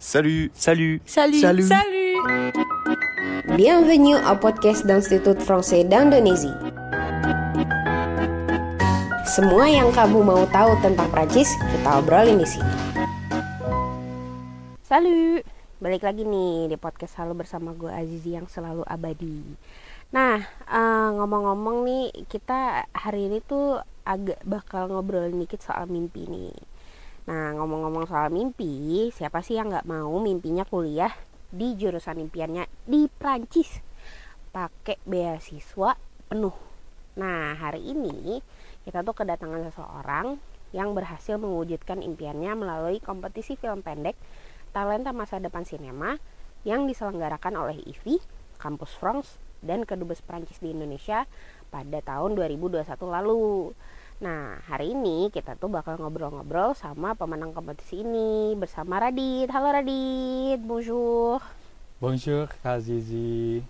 Salut Salut Salut Salut. Salut Bienvenue au podcast d'Institut Français d'Indonésie. Semua yang kamu mau tahu tentang Prancis, kita obrolin di sini. Salut, balik lagi nih di podcast Halo bersama gue Azizi yang selalu abadi. Nah, eh, ngomong-ngomong nih, kita hari ini tuh agak bakal ngobrolin dikit soal mimpi nih. Nah, ngomong-ngomong soal mimpi, siapa sih yang nggak mau mimpinya kuliah di jurusan impiannya di Prancis pakai beasiswa penuh. Nah, hari ini kita tuh kedatangan seseorang yang berhasil mewujudkan impiannya melalui kompetisi film pendek Talenta Masa Depan Sinema yang diselenggarakan oleh IFI, Kampus France, dan Kedubes Prancis di Indonesia pada tahun 2021 lalu. Nah, hari ini kita tuh bakal ngobrol-ngobrol sama pemenang kompetisi ini bersama Radit. Halo Radit, bonjour. Bonjour Kak Zizi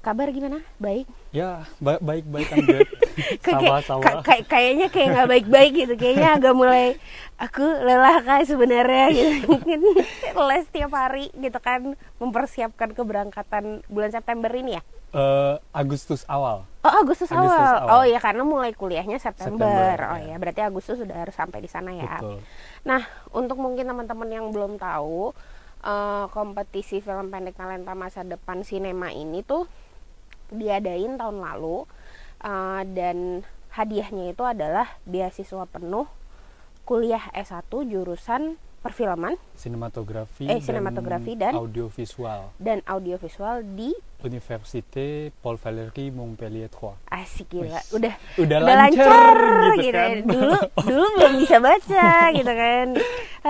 Kabar gimana? Baik? Ya ba- baik-baik Angget Sama-sama Ka- kayak- kayaknya kayak nggak baik-baik gitu. Kayaknya agak mulai aku lelah kayak sebenarnya gitu. Mungkin les tiap hari gitu kan mempersiapkan keberangkatan bulan September ini ya. Eh, Agustus awal Oh Agustus, Agustus awal. awal. Oh ya karena mulai kuliahnya September. September, oh ya. ya berarti Agustus sudah harus sampai di sana ya. Betul Nah untuk mungkin teman-teman yang belum tahu eh, kompetisi film pendek talenta masa depan sinema ini tuh diadain tahun lalu eh, dan hadiahnya itu adalah beasiswa penuh kuliah S1 jurusan perfilman Sinematografi Eh, sinematografi dan- Audiovisual. dan audiovisual di Université Paul Valéry Montpellier 3 asik gila. Udah Udah, udah lancar, lancar gitu, gitu, kan. Dulu dulu belum bisa baca gitu kan.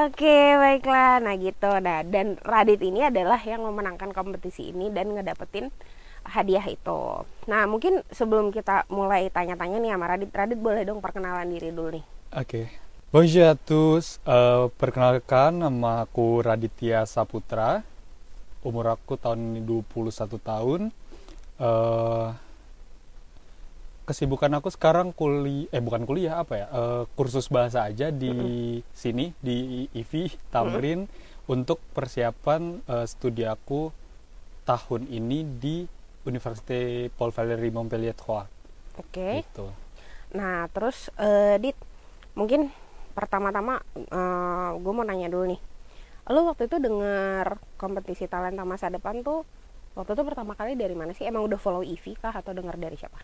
Oke baiklah. Nah gitu. Nah dan Radit ini adalah yang memenangkan kompetisi ini dan ngedapetin hadiah itu. Nah mungkin sebelum kita mulai tanya-tanya nih sama Radit Radit boleh dong perkenalan diri dulu nih. Oke. Bonjour à tous. Eh, Perkenalkan nama aku Raditya Saputra. Umur aku tahun ini 21 tahun. Eh, Kesibukan aku sekarang kuliah Eh bukan kuliah apa ya? Eh, Kursus bahasa aja di sini Di IVI Tamrin Untuk persiapan eh, studi aku tahun ini di Université Paul Valéry Montpellier 3 oke. Gitu. nah terus eh, Dit mungkin pertama-tama gue mau nanya dulu nih. Lo waktu itu dengar kompetisi talenta masa depan tuh waktu itu pertama kali dari mana sih? Emang udah follow Ivy kah atau dengar dari siapa?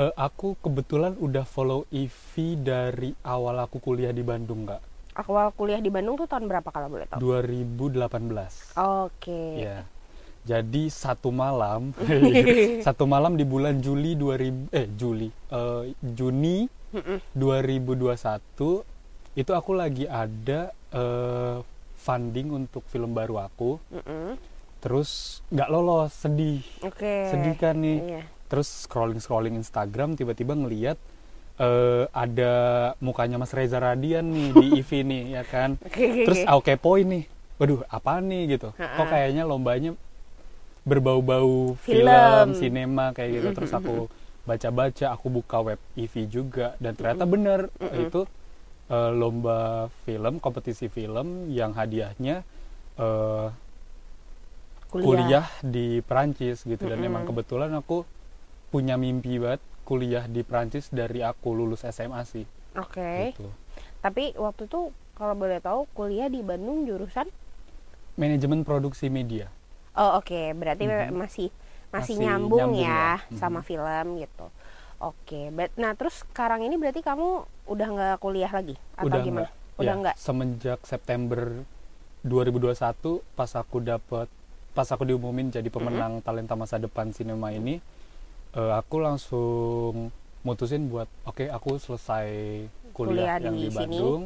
Eh, aku kebetulan udah follow Ivy dari awal aku kuliah di Bandung nggak awal kuliah di Bandung tuh tahun berapa kalau boleh tahu? 2018 oke. Ya jadi satu malam satu malam di bulan Juli 2000 eh Juli eh, Juni 2021 itu aku lagi ada eh, funding untuk film baru aku. Mm-mm. terus nggak lolos sedih. Oke. Sedih kan nih. Iya. Terus scrolling scrolling Instagram tiba-tiba ngeliat eh, ada mukanya Mas Reza Radian nih di IV nih ya kan? Terus aku kepoin nih waduh apa nih? gitu. Kok kayaknya lombanya berbau-bau Film. film, sinema kayak gitu. Terus aku baca-baca aku buka web IV juga. Dan ternyata bener itu eh, lomba film kompetisi film yang hadiahnya eh, kuliah. di Perancis gitu. Dan emang kebetulan aku punya mimpi banget kuliah di Perancis dari aku lulus SMA sih. Oke. Gitu. tapi waktu itu kalau boleh tahu kuliah di Bandung jurusan? Manajemen produksi media. Oh oke, berarti Mhm. masih, masih Masih nyambung, nyambung ya ya. Mhm. sama film gitu. Oke, bet- nah terus sekarang ini berarti kamu udah nggak kuliah lagi atau Udah gimana? enggak. Udah Ya, nggak? Semenjak September 2021 pas aku dapat pas aku diumumin jadi pemenang talenta masa depan sinema ini eh, aku langsung mutusin buat oke aku selesai Kuliah kuliah, yang di di, sini Bandung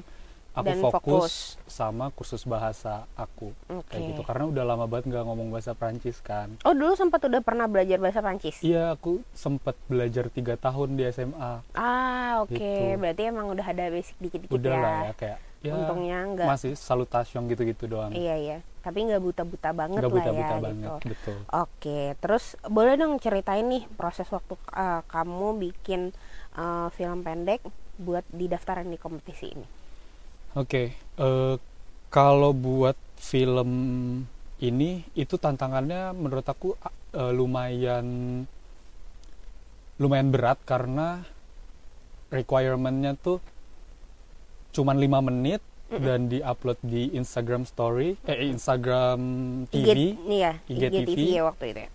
aku dan fokus, fokus. sama kursus bahasa aku Oke. kayak gitu karena udah lama banget nggak ngomong bahasa Prancis kan Oh dulu sempat udah pernah belajar bahasa Prancis? iya aku sempat belajar tiga tahun di SMA Ah oke, Gitu. berarti emang udah ada basic dikit-dikit udah ya. lah ya kayak ya Untungnya nggak. masih salutation gitu-gitu doang Iya iya, tapi nggak buta-buta banget nggak lah buta-buta ya banget gitu. betul Oke, terus boleh dong ceritain nih proses waktu uh, kamu bikin uh, film pendek buat didaftarin di kompetisi ini. Oke, eh, kalau buat film ini itu tantangannya menurut aku uh, lumayan lumayan berat karena requirementnya tuh cuman lima menit Mm-mm. dan diupload di Instagram Story eh Instagram IG, TV iya, IGTV. IGTV ya waktu itu ya.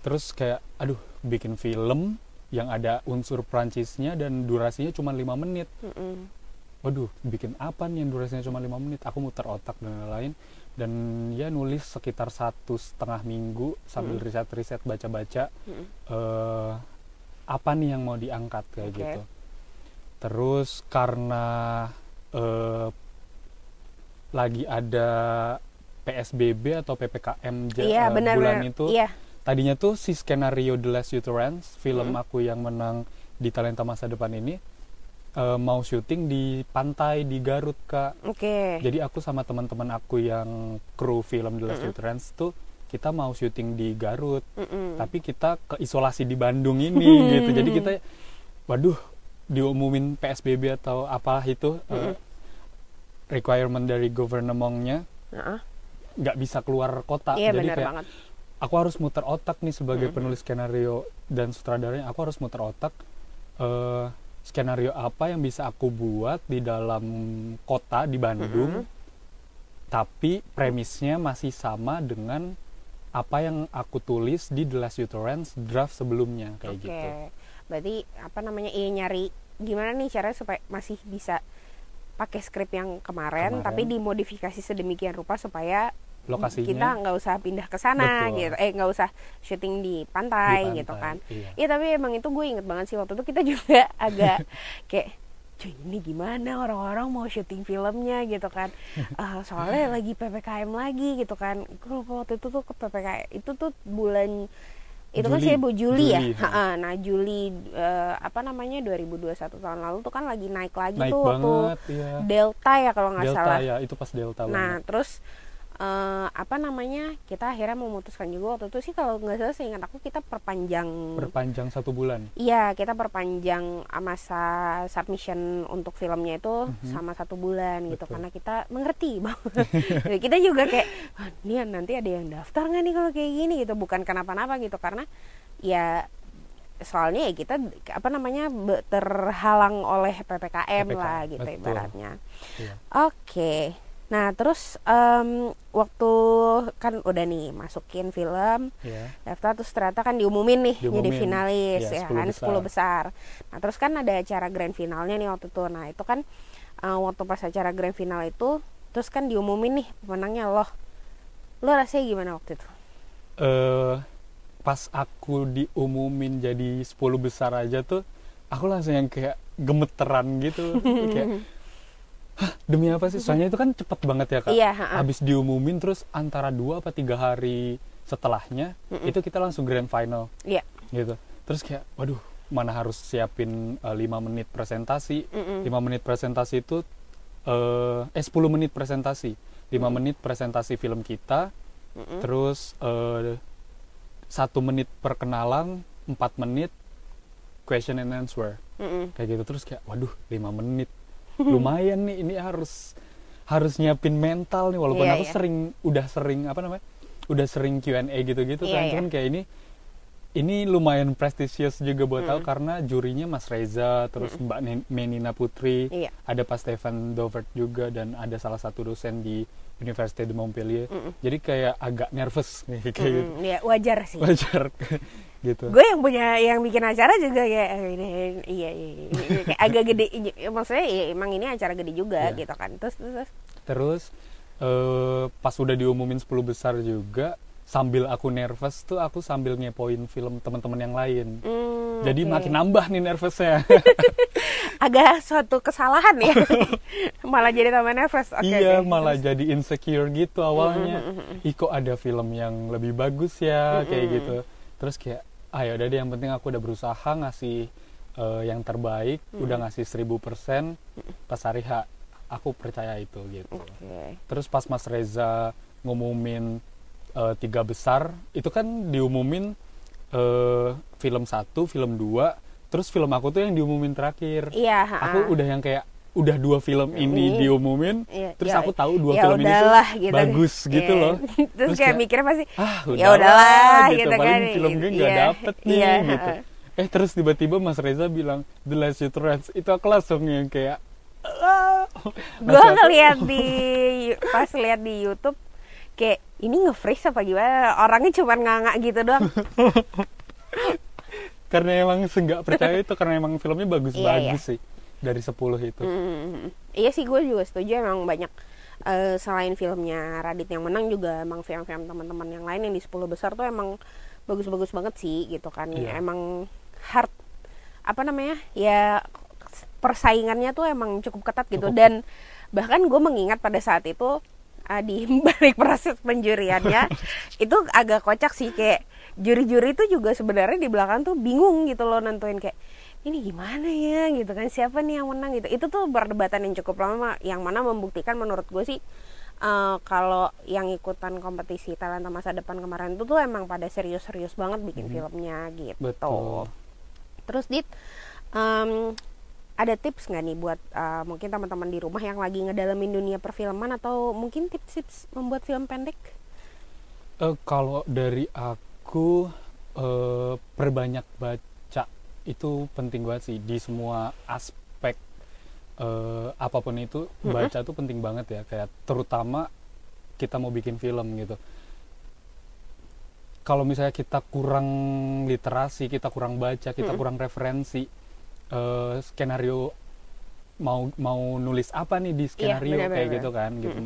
terus kayak aduh bikin film yang ada unsur Prancisnya dan durasinya cuma lima menit Mm-mm. Waduh bikin apa nih yang durasinya cuma lima menit aku muter otak dan lain-lain dan ya nulis sekitar satu setengah minggu sambil Mm. riset-riset baca-baca Mm-mm. eh apa nih yang mau diangkat kayak Oke. gitu terus karena eh, lagi ada PSBB atau PPKM ja- Iya benar bulan benar. itu Iya. tadinya tuh si skenario The Last Utterance film Mm. aku yang menang di talenta masa depan ini eh, mau syuting di pantai di Garut kak Oke. jadi aku sama teman-teman aku yang kru film The Last Mm-mm. Utterance tuh kita mau syuting di Garut Mm-mm. tapi kita ke isolasi di Bandung ini gitu jadi kita waduh diumumin PSBB atau apalah itu eh, Mm-mm. requirement dari governmentnya nggak bisa keluar kota Iya jadi kayak banget. aku harus muter otak nih sebagai Mhm. penulis skenario dan sutradaranya aku harus muter otak eh, skenario apa yang bisa aku buat di dalam kota di Bandung Mhm. tapi premisnya masih sama dengan apa yang aku tulis di The Last Utterance draft sebelumnya kayak Oke. gitu Berarti apa namanya? Iya nyari gimana nih caranya supaya masih bisa pakai skrip yang kemarin, Kemarin. tapi dimodifikasi sedemikian rupa supaya lokasinya kita nggak usah pindah ke sana gitu. Eh nggak usah syuting di di pantai, pantai, gitu kan. iya. Iya tapi emang itu gue inget banget sih waktu itu kita juga agak kayak cuy ini gimana orang-orang mau syuting filmnya gitu kan Eh, soalnya lagi ppkm lagi gitu kan gue lupa waktu itu tuh ke ppkm itu tuh bulan itu kan Juli. sih bu Juli, ya Juli, ha. Ha-ha. nah Juli eh, apa namanya 2021 tahun lalu tuh kan lagi naik lagi naik tuh waktu banget ya Delta ya kalau nggak Delta salah ya itu pas Delta Nah, banget terus eh, apa namanya? Kita akhirnya memutuskan juga waktu itu sih kalau nggak salah seingat aku kita perpanjang berpanjang satu bulan Iya, kita perpanjang ah, masa submission untuk filmnya itu Mhm. sama satu bulan gitu Betul. karena kita mengerti bahwa kita juga kayak "Ah, nih nanti ada yang daftar nggak nih kalau kayak gini gitu bukan kenapa-napa gitu karena ya soalnya ya kita apa namanya terhalang oleh ppkm, PPKM, lah gitu betul. ibaratnya. Iya. Oke. Nah, terus em, waktu kan udah nih masukin film ya daftar terus ternyata kan diumumin nih jadi Diumumin. finalis Iya, ya 10 kan besar. 10 besar. Nah, terus kan ada acara grand finalnya nih waktu itu. Nah, itu kan eh, waktu pas acara grand final itu terus kan diumumin nih pemenangnya loh. Lo rasanya gimana waktu itu? eh pas aku diumumin jadi 10 besar aja tuh aku langsung yang kayak gemeteran gitu kayak Hah, demi apa sih? Soalnya itu kan cepet banget ya kak. Iya, ha-ha. habis diumumin terus antara dua apa tiga hari setelahnya Mm-mm. itu kita langsung grand final. Iya. gitu. Terus kayak waduh mana harus siapin eh, lima menit presentasi? Mm-mm. 5 menit presentasi itu eh eh 10 menit presentasi. 5 menit presentasi film kita terus eh satu menit perkenalan 4 menit question and answer. Kayak gitu. Terus kayak waduh 5 menit lumayan nih ini harus harus nyiapin mental nih walaupun Iya, aku iya. sering udah sering apa namanya udah sering Q&A gitu-gitu Iya, kan cuman kayak ini ini lumayan prestisius juga buat Mm. karena jurinya Mas Reza terus Mbak Nen- Menina Putri Iya. ada Pak Stefan Dovert juga dan ada salah satu dosen di Université de Montpellier Mm-mm. jadi kayak agak nervous nih kayak gitu Mm-mm. Ya, wajar sih. wajar gitu gue yang punya yang bikin acara juga kayak "Eh, ini iya, iya, iya, iya, kayak agak gede maksudnya ya emang ini acara gede juga Iya. gitu kan terus terus, terus. eh, pas udah diumumin 10 besar juga sambil aku nervous tuh aku sambil ngepoin film teman-teman yang lain Hmm, jadi oke. makin nambah nih nervousnya agak suatu kesalahan ya malah jadi tambah nervous oke iya oke. malah Terus, jadi insecure gitu awalnya Mm, mm, mm, mm. ih kok ada film yang lebih bagus ya kayak Mm-mm. gitu terus kayak ah ya udah deh yang penting aku udah berusaha ngasih eh, yang terbaik udah ngasih 1000% pas hari H. Aku percaya itu gitu. Oke. Terus pas Mas Reza ngumumin eh, tiga besar itu kan diumumin eh, film satu film dua terus film aku tuh yang diumumin terakhir. Iya aku udah yang kayak udah dua film ini Ini. diumumin Iya, terus ya- aku tahu dua ya film ini tuh gitu. bagus gitu Iya. loh terus, Terus kayak kayak, mikirnya pasti ah ya udahlah gitu, paling kan. film gue nggak Iya, dapet nih iya, gitu. eh terus tiba-tiba Mas Reza bilang The Last Trans itu aku langsung yang kayak ah. gue Langsung aku- ngeliat di pas lihat di YouTube kayak ini nge-freeze apa gimana? Orangnya cuma nganga gitu doang. Karena emang senggak percaya itu karena emang filmnya bagus-bagus Iya, sih dari 10 itu. Mm, iya sih gue juga setuju. Emang banyak eh, selain filmnya Radit yang menang juga emang film-film teman-teman yang lain yang di 10 besar tuh emang bagus-bagus banget sih gitu kan. Iya. emang hard apa namanya ya persaingannya tuh emang cukup ketat gitu. Cukup. dan bahkan gue mengingat pada saat itu ah, di balik proses penjuriannya itu agak kocak sih. Kayak juri-juri itu juga sebenarnya di belakang tuh bingung gitu loh nentuin. Kayak ini gimana ya? Gitu kan. Siapa nih yang menang? Gitu. Itu tuh perdebatan yang cukup lama yang mana membuktikan menurut gue sih eh, kalau yang ikutan kompetisi talenta masa depan kemarin itu tuh emang pada serius-serius banget bikin filmnya gitu. Betul. Terus dit em, ada tips nggak nih buat eh, mungkin teman-teman di rumah yang lagi ngedalamin dunia perfilman atau mungkin tips-tips membuat film pendek? Eh, kalau dari aku eh, perbanyak baca itu penting banget sih di semua aspek eh, apa pun itu baca tuh penting banget ya. Kayak terutama kita mau bikin film gitu. Kalau misalnya kita kurang literasi kita kurang baca kita kurang referensi eh, skenario mau mau nulis apa nih di skenario benar, kayak benar, gitu kan gitu.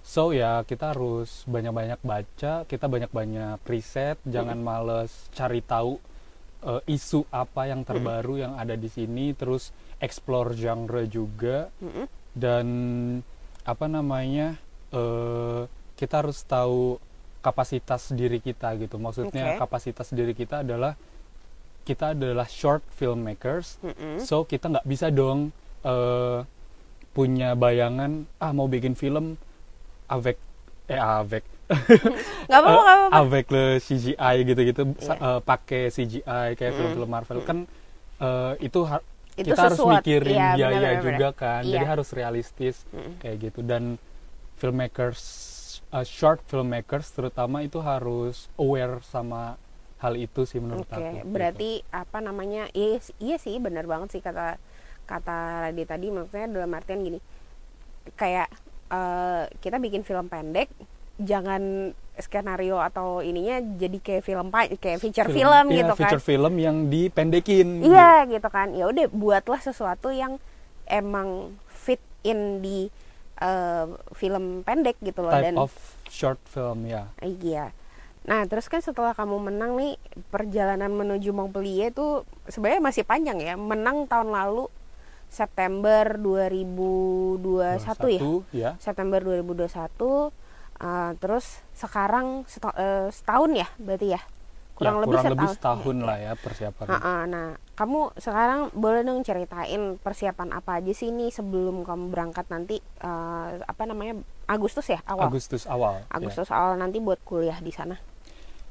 So ya kita harus banyak-banyak baca, kita banyak-banyak riset, jangan males cari tahu eh, isu apa yang terbaru yang ada di sini, terus explore genre juga Mm-mm. dan apa namanya eh, kita harus tahu kapasitas diri kita gitu. Maksudnya Oke. kapasitas diri kita adalah kita adalah short filmmakers, Mm-mm. so kita nggak bisa dong eh, punya bayangan ah mau bikin film avec eh avec nggak apa-apa nggak apa-apa avec le CGI gitu-gitu sa- Iya. eh, pakai CGI kayak film-film Marvel kan eh, itu har- Itu kita harus sesuatu, mikirin iya, biaya benar-benar, juga kan jadi Iya. harus realistis Mm-mm. kayak gitu dan filmmakers eh, short filmmakers terutama itu harus aware sama hal itu sih menurut Oke, aku gitu. berarti apa namanya? Iya, iya sih, benar banget sih kata kata Radit tadi. Maksudnya dalam artian gini, kayak eh, kita bikin film pendek, jangan skenario atau ininya jadi kayak film kayak feature film, iya, gitu kan? feature film yang dipendekin Iya gitu kan. Ya udah buatlah sesuatu yang emang fit in di eh, film pendek gitu loh type dan of short film ya Iya. Nah, terus kan setelah kamu menang nih, perjalanan menuju Montpellier itu sebenarnya masih panjang ya. Menang tahun lalu September 2021 ya. ya September 2021. Uh, terus sekarang seta- eh, setahun ya, berarti ya. Kurang ya, lebih kurang setahun. lebih setahun lah ya persiapan Ha-ha, nah, kamu sekarang boleh dong ceritain persiapan apa aja sih nih sebelum kamu berangkat nanti eh, apa namanya Agustus ya awal. Agustus awal ya. Agustus awal nanti buat kuliah di sana.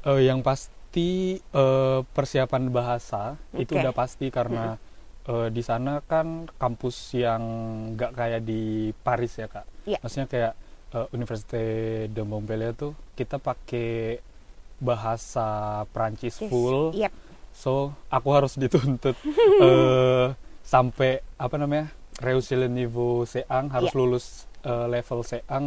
Eh, yang pasti eh, persiapan bahasa itu Oke. udah pasti karena eh, di sana kan kampus yang nggak kayak di Paris ya kak. Iya. Maksudnya kayak eh, Université de Montpellier tuh kita pakai bahasa Prancis Yes, full. Yep. So aku harus dituntut eh, sampai apa namanya réussir le niveau C1 harus Iya. lulus eh, level C1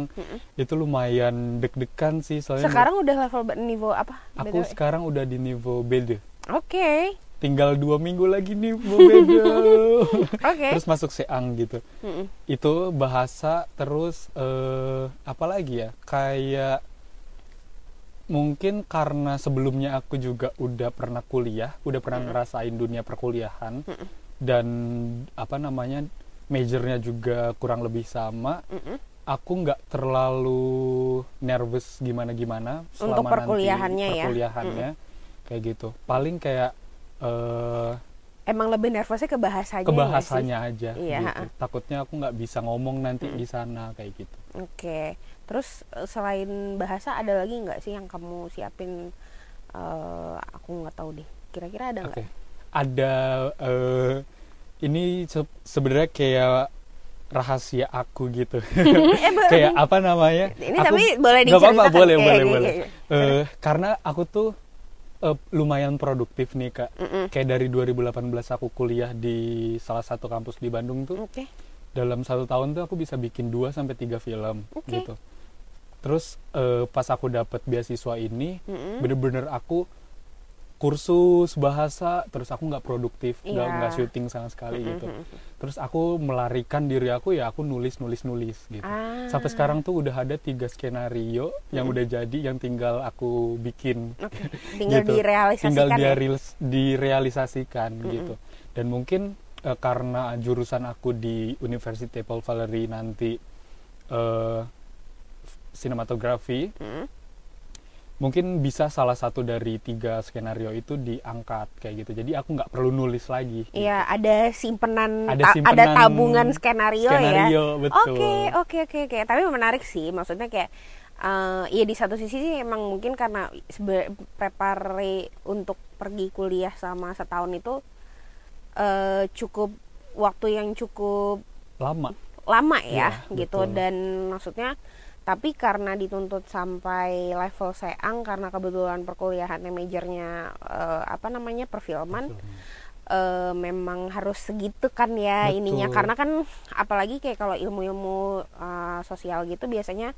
itu lumayan deg-degan sih soalnya Sekarang udah level niveau apa? aku sekarang udah di niveau B2 Oke. Tinggal dua minggu lagi niveau B2 Oke. terus masuk C1 gitu Mm-mm. itu bahasa terus eh, apa lagi ya kayak mungkin karena sebelumnya aku juga udah pernah kuliah udah pernah ngerasain dunia perkuliahan dan apa namanya majornya juga kurang lebih sama Mm-mm. aku nggak terlalu nervous gimana gimana Untuk perkuliahannya ya? perkuliahannya kayak gitu paling kayak eh, Emang lebih nervousnya ke bahasanya. ke ya bahasanya aja Iya, gitu. takutnya aku nggak bisa ngomong nanti di sana kayak gitu? Oke. Terus eh, selain bahasa ada lagi nggak sih yang kamu siapin? eh, aku nggak tahu deh. Kira-kira ada nggak? ada eh, ini se- sebenarnya kayak rahasia aku gitu. Kayak apa namanya? Ini Aku- tapi boleh Nggak apa-apa, boleh, boleh, boleh. Eh, karena aku tuh eh, lumayan produktif nih kak. Mm-mm. Kayak dari 2018 aku kuliah di salah satu kampus di Bandung tuh. Oke. Dalam satu tahun tuh aku bisa bikin 2 sampai tiga film Oke. gitu. Terus eh, pas aku dapat beasiswa ini, Mm-mm. bener-bener aku kursus bahasa, terus aku nggak produktif, nggak Iya. nggak syuting sama sekali gitu. Mm-mm. Terus aku melarikan diri aku ya aku nulis nulis nulis gitu. Ah. Sampai sekarang tuh udah ada tiga skenario yang udah jadi, yang tinggal aku bikin. Oke. Tinggal gitu. direalisasikan Tinggal ya? direalis- direalisasikan gitu. Dan mungkin eh, karena jurusan aku di University Paul Valery nanti eh, sinematografi, Mm. Mungkin bisa salah satu dari tiga skenario itu diangkat kayak gitu. Jadi aku nggak perlu nulis lagi. gitu. Iya, ada simpenan, Ada ta- ada simpenan tabungan skenario, skenario, ya. Oke, oke, oke, oke. Tapi menarik sih, maksudnya kayak eh ya di satu sisi sih emang mungkin karena prepare untuk pergi kuliah sama setahun itu eh cukup waktu yang cukup Lama. lama ya Iya, gitu betul. dan maksudnya tapi karena dituntut sampai level seang karena kebetulan perkuliahan majornya eh, apa namanya perfilman eh, memang harus segitu kan ya Betul. ininya karena kan apalagi kayak kalau ilmu-ilmu eh, sosial gitu biasanya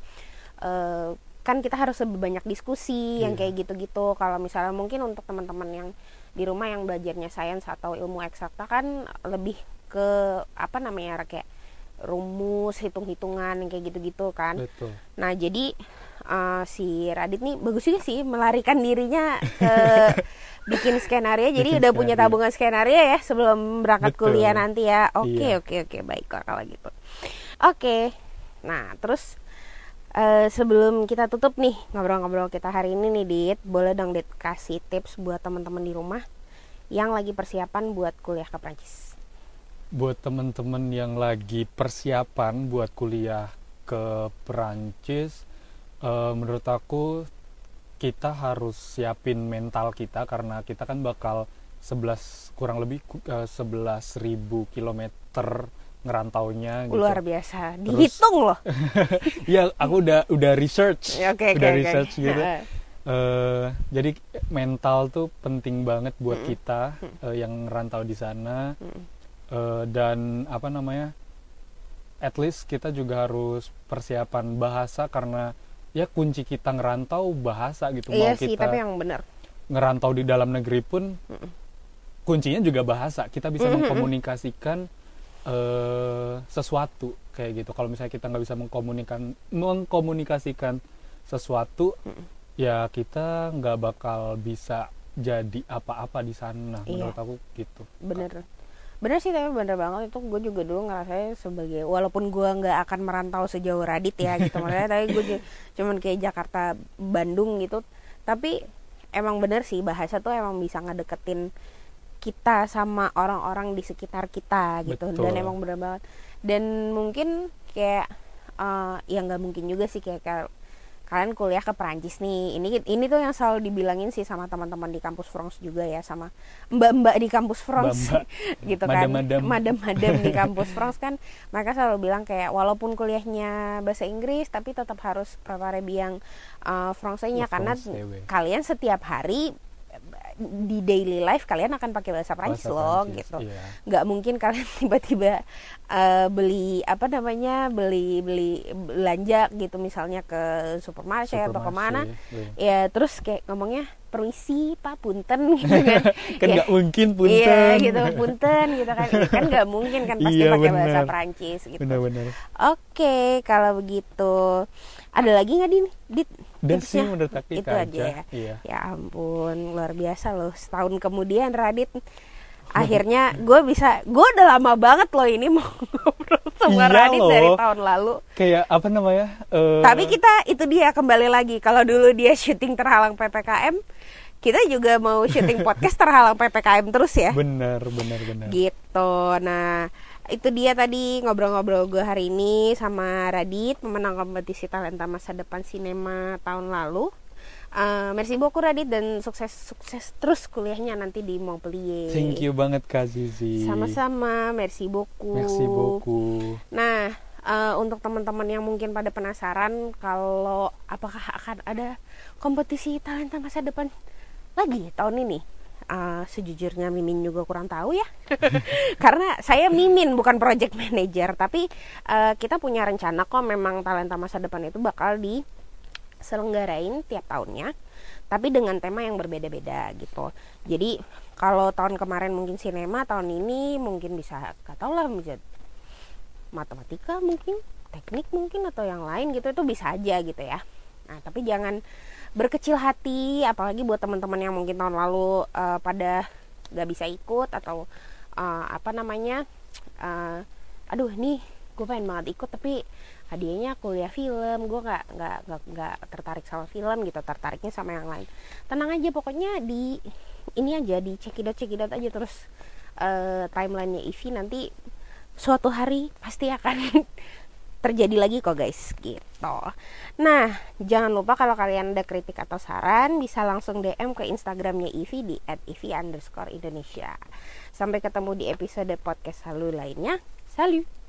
eh, kan kita harus lebih banyak diskusi yang Iya. kayak gitu-gitu kalau misalnya mungkin untuk teman-teman yang di rumah yang belajarnya sains atau ilmu eksakta kan lebih ke apa namanya kayak rumus hitung-hitungan yang kayak gitu-gitu kan Betul. Nah jadi eh, si Radit nih bagus juga sih melarikan dirinya ke bikin skenario. Jadi Bikin udah punya skenario. tabungan skenario ya sebelum berangkat Betul. kuliah nanti ya. Oke Iya. oke oke baiklah kalau gitu. Oke. Nah terus eh, sebelum kita tutup nih ngobrol-ngobrol kita hari ini nih Dit, boleh dong Dit kasih tips buat teman-teman di rumah yang lagi persiapan buat kuliah ke Prancis. Buat temen-temen yang lagi persiapan buat kuliah ke Perancis eh, menurut aku kita harus siapin mental kita karena kita kan bakal 11 kurang lebih ku- eh, 11.000 kilometer ngerantaunya gitu. Luar biasa, Terus- dihitung loh. ya aku udah udah research oke udah oke. research gitu Heeh. Eh, jadi mental tuh penting banget buat Mm-mm. kita eh, yang ngerantau di sana Mm-mm. Eh, dan apa namanya at least kita juga harus persiapan bahasa karena ya kunci kita ngerantau bahasa gitu Iya mau sih, kita tapi yang benar. ngerantau di dalam negeri pun Mm-mm. kuncinya juga bahasa kita bisa Mm-mm. mengkomunikasikan eh, sesuatu kayak gitu kalau misalnya kita nggak bisa mengkomunikan mengkomunikasikan sesuatu Mm-mm. ya kita nggak bakal bisa jadi apa-apa di sana Iya. menurut aku gitu bener bener sih tapi bener banget. Itu gue juga dulu ngerasanya sebagai walaupun gue nggak akan merantau sejauh Radit ya gitu. Maksudnya tapi gue cuman kayak Jakarta Bandung gitu. Tapi emang bener sih bahasa tuh emang bisa ngedeketin kita sama orang-orang di sekitar kita gitu. Betul. dan emang bener banget. Dan mungkin kayak eh ya nggak mungkin juga sih kayak, kayak kalian kuliah ke Perancis nih. Ini ini tuh yang selalu dibilangin sih sama teman-teman di kampus France juga ya sama mbak-mbak di kampus France gitu kan. Madam-madam. di kampus France kan mereka selalu bilang kayak walaupun kuliahnya bahasa Inggris tapi tetap harus prepare biang uh, karena kalian setiap hari di daily life kalian akan pakai bahasa Prancis Bahasa loh Prancis, gitu iya. nggak mungkin kalian tiba-tiba eh, beli apa namanya beli beli belanja gitu misalnya ke supermarket atau ke mana we. ya terus kayak ngomongnya permisi pak punten gitu kan. Kan Ya, nggak mungkin punten. iya gitu punten gitu kan. Kan nggak mungkin kan pasti Iya, pakai bahasa benar. Prancis gitu. Benar-benar oke kalau begitu. Ada lagi nggak din? Dit dan sih menurut aku itu aja. ya iya. Ya ampun luar biasa loh setahun kemudian Radit akhirnya gue bisa gue udah lama banget loh ini mau ngobrol sama Iya Radit dari loh. tahun lalu. Kayak apa namanya eh, tapi kita itu dia kembali lagi. Kalau dulu dia syuting terhalang ppkm kita juga mau syuting podcast terhalang ppkm terus ya. Benar benar benar gitu. Nah itu dia tadi ngobrol-ngobrol gue hari ini sama Radit pemenang kompetisi talenta masa depan sinema tahun lalu Uh, merci beaucoup Radit dan sukses sukses terus kuliahnya nanti di Montpellier. Thank you banget Kak Zizi. Sama-sama, merci beaucoup. Merci beaucoup. Nah, uh, untuk teman-teman yang mungkin pada penasaran kalau apakah akan ada kompetisi talenta masa depan lagi tahun ini? Uh, sejujurnya Mimin juga kurang tahu ya karena saya Mimin bukan project manager tapi uh, kita punya rencana kok memang talenta masa depan itu bakal di selenggarain tiap tahunnya tapi dengan tema yang berbeda-beda gitu. Jadi kalau tahun kemarin mungkin sinema tahun ini mungkin bisa gak tau lah matematika mungkin teknik mungkin atau yang lain gitu itu bisa aja gitu ya. Nah tapi jangan berkecil hati apalagi buat teman-teman yang mungkin tahun lalu uh, pada gak bisa ikut atau uh, apa namanya uh, aduh nih gue pengen banget ikut tapi hadiahnya kuliah film gue nggak nggak nggak tertarik sama film gitu tertariknya sama yang lain. Tenang aja pokoknya di ini aja di cekidot cekidot aja terus uh, timelinenya Ivi nanti suatu hari pasti akan terjadi lagi kok guys gitu. Nah jangan lupa kalau kalian ada kritik atau saran bisa langsung DM ke Instagramnya Ivi di @ivi underscore Indonesia sampai ketemu di episode podcast halu lainnya. Salut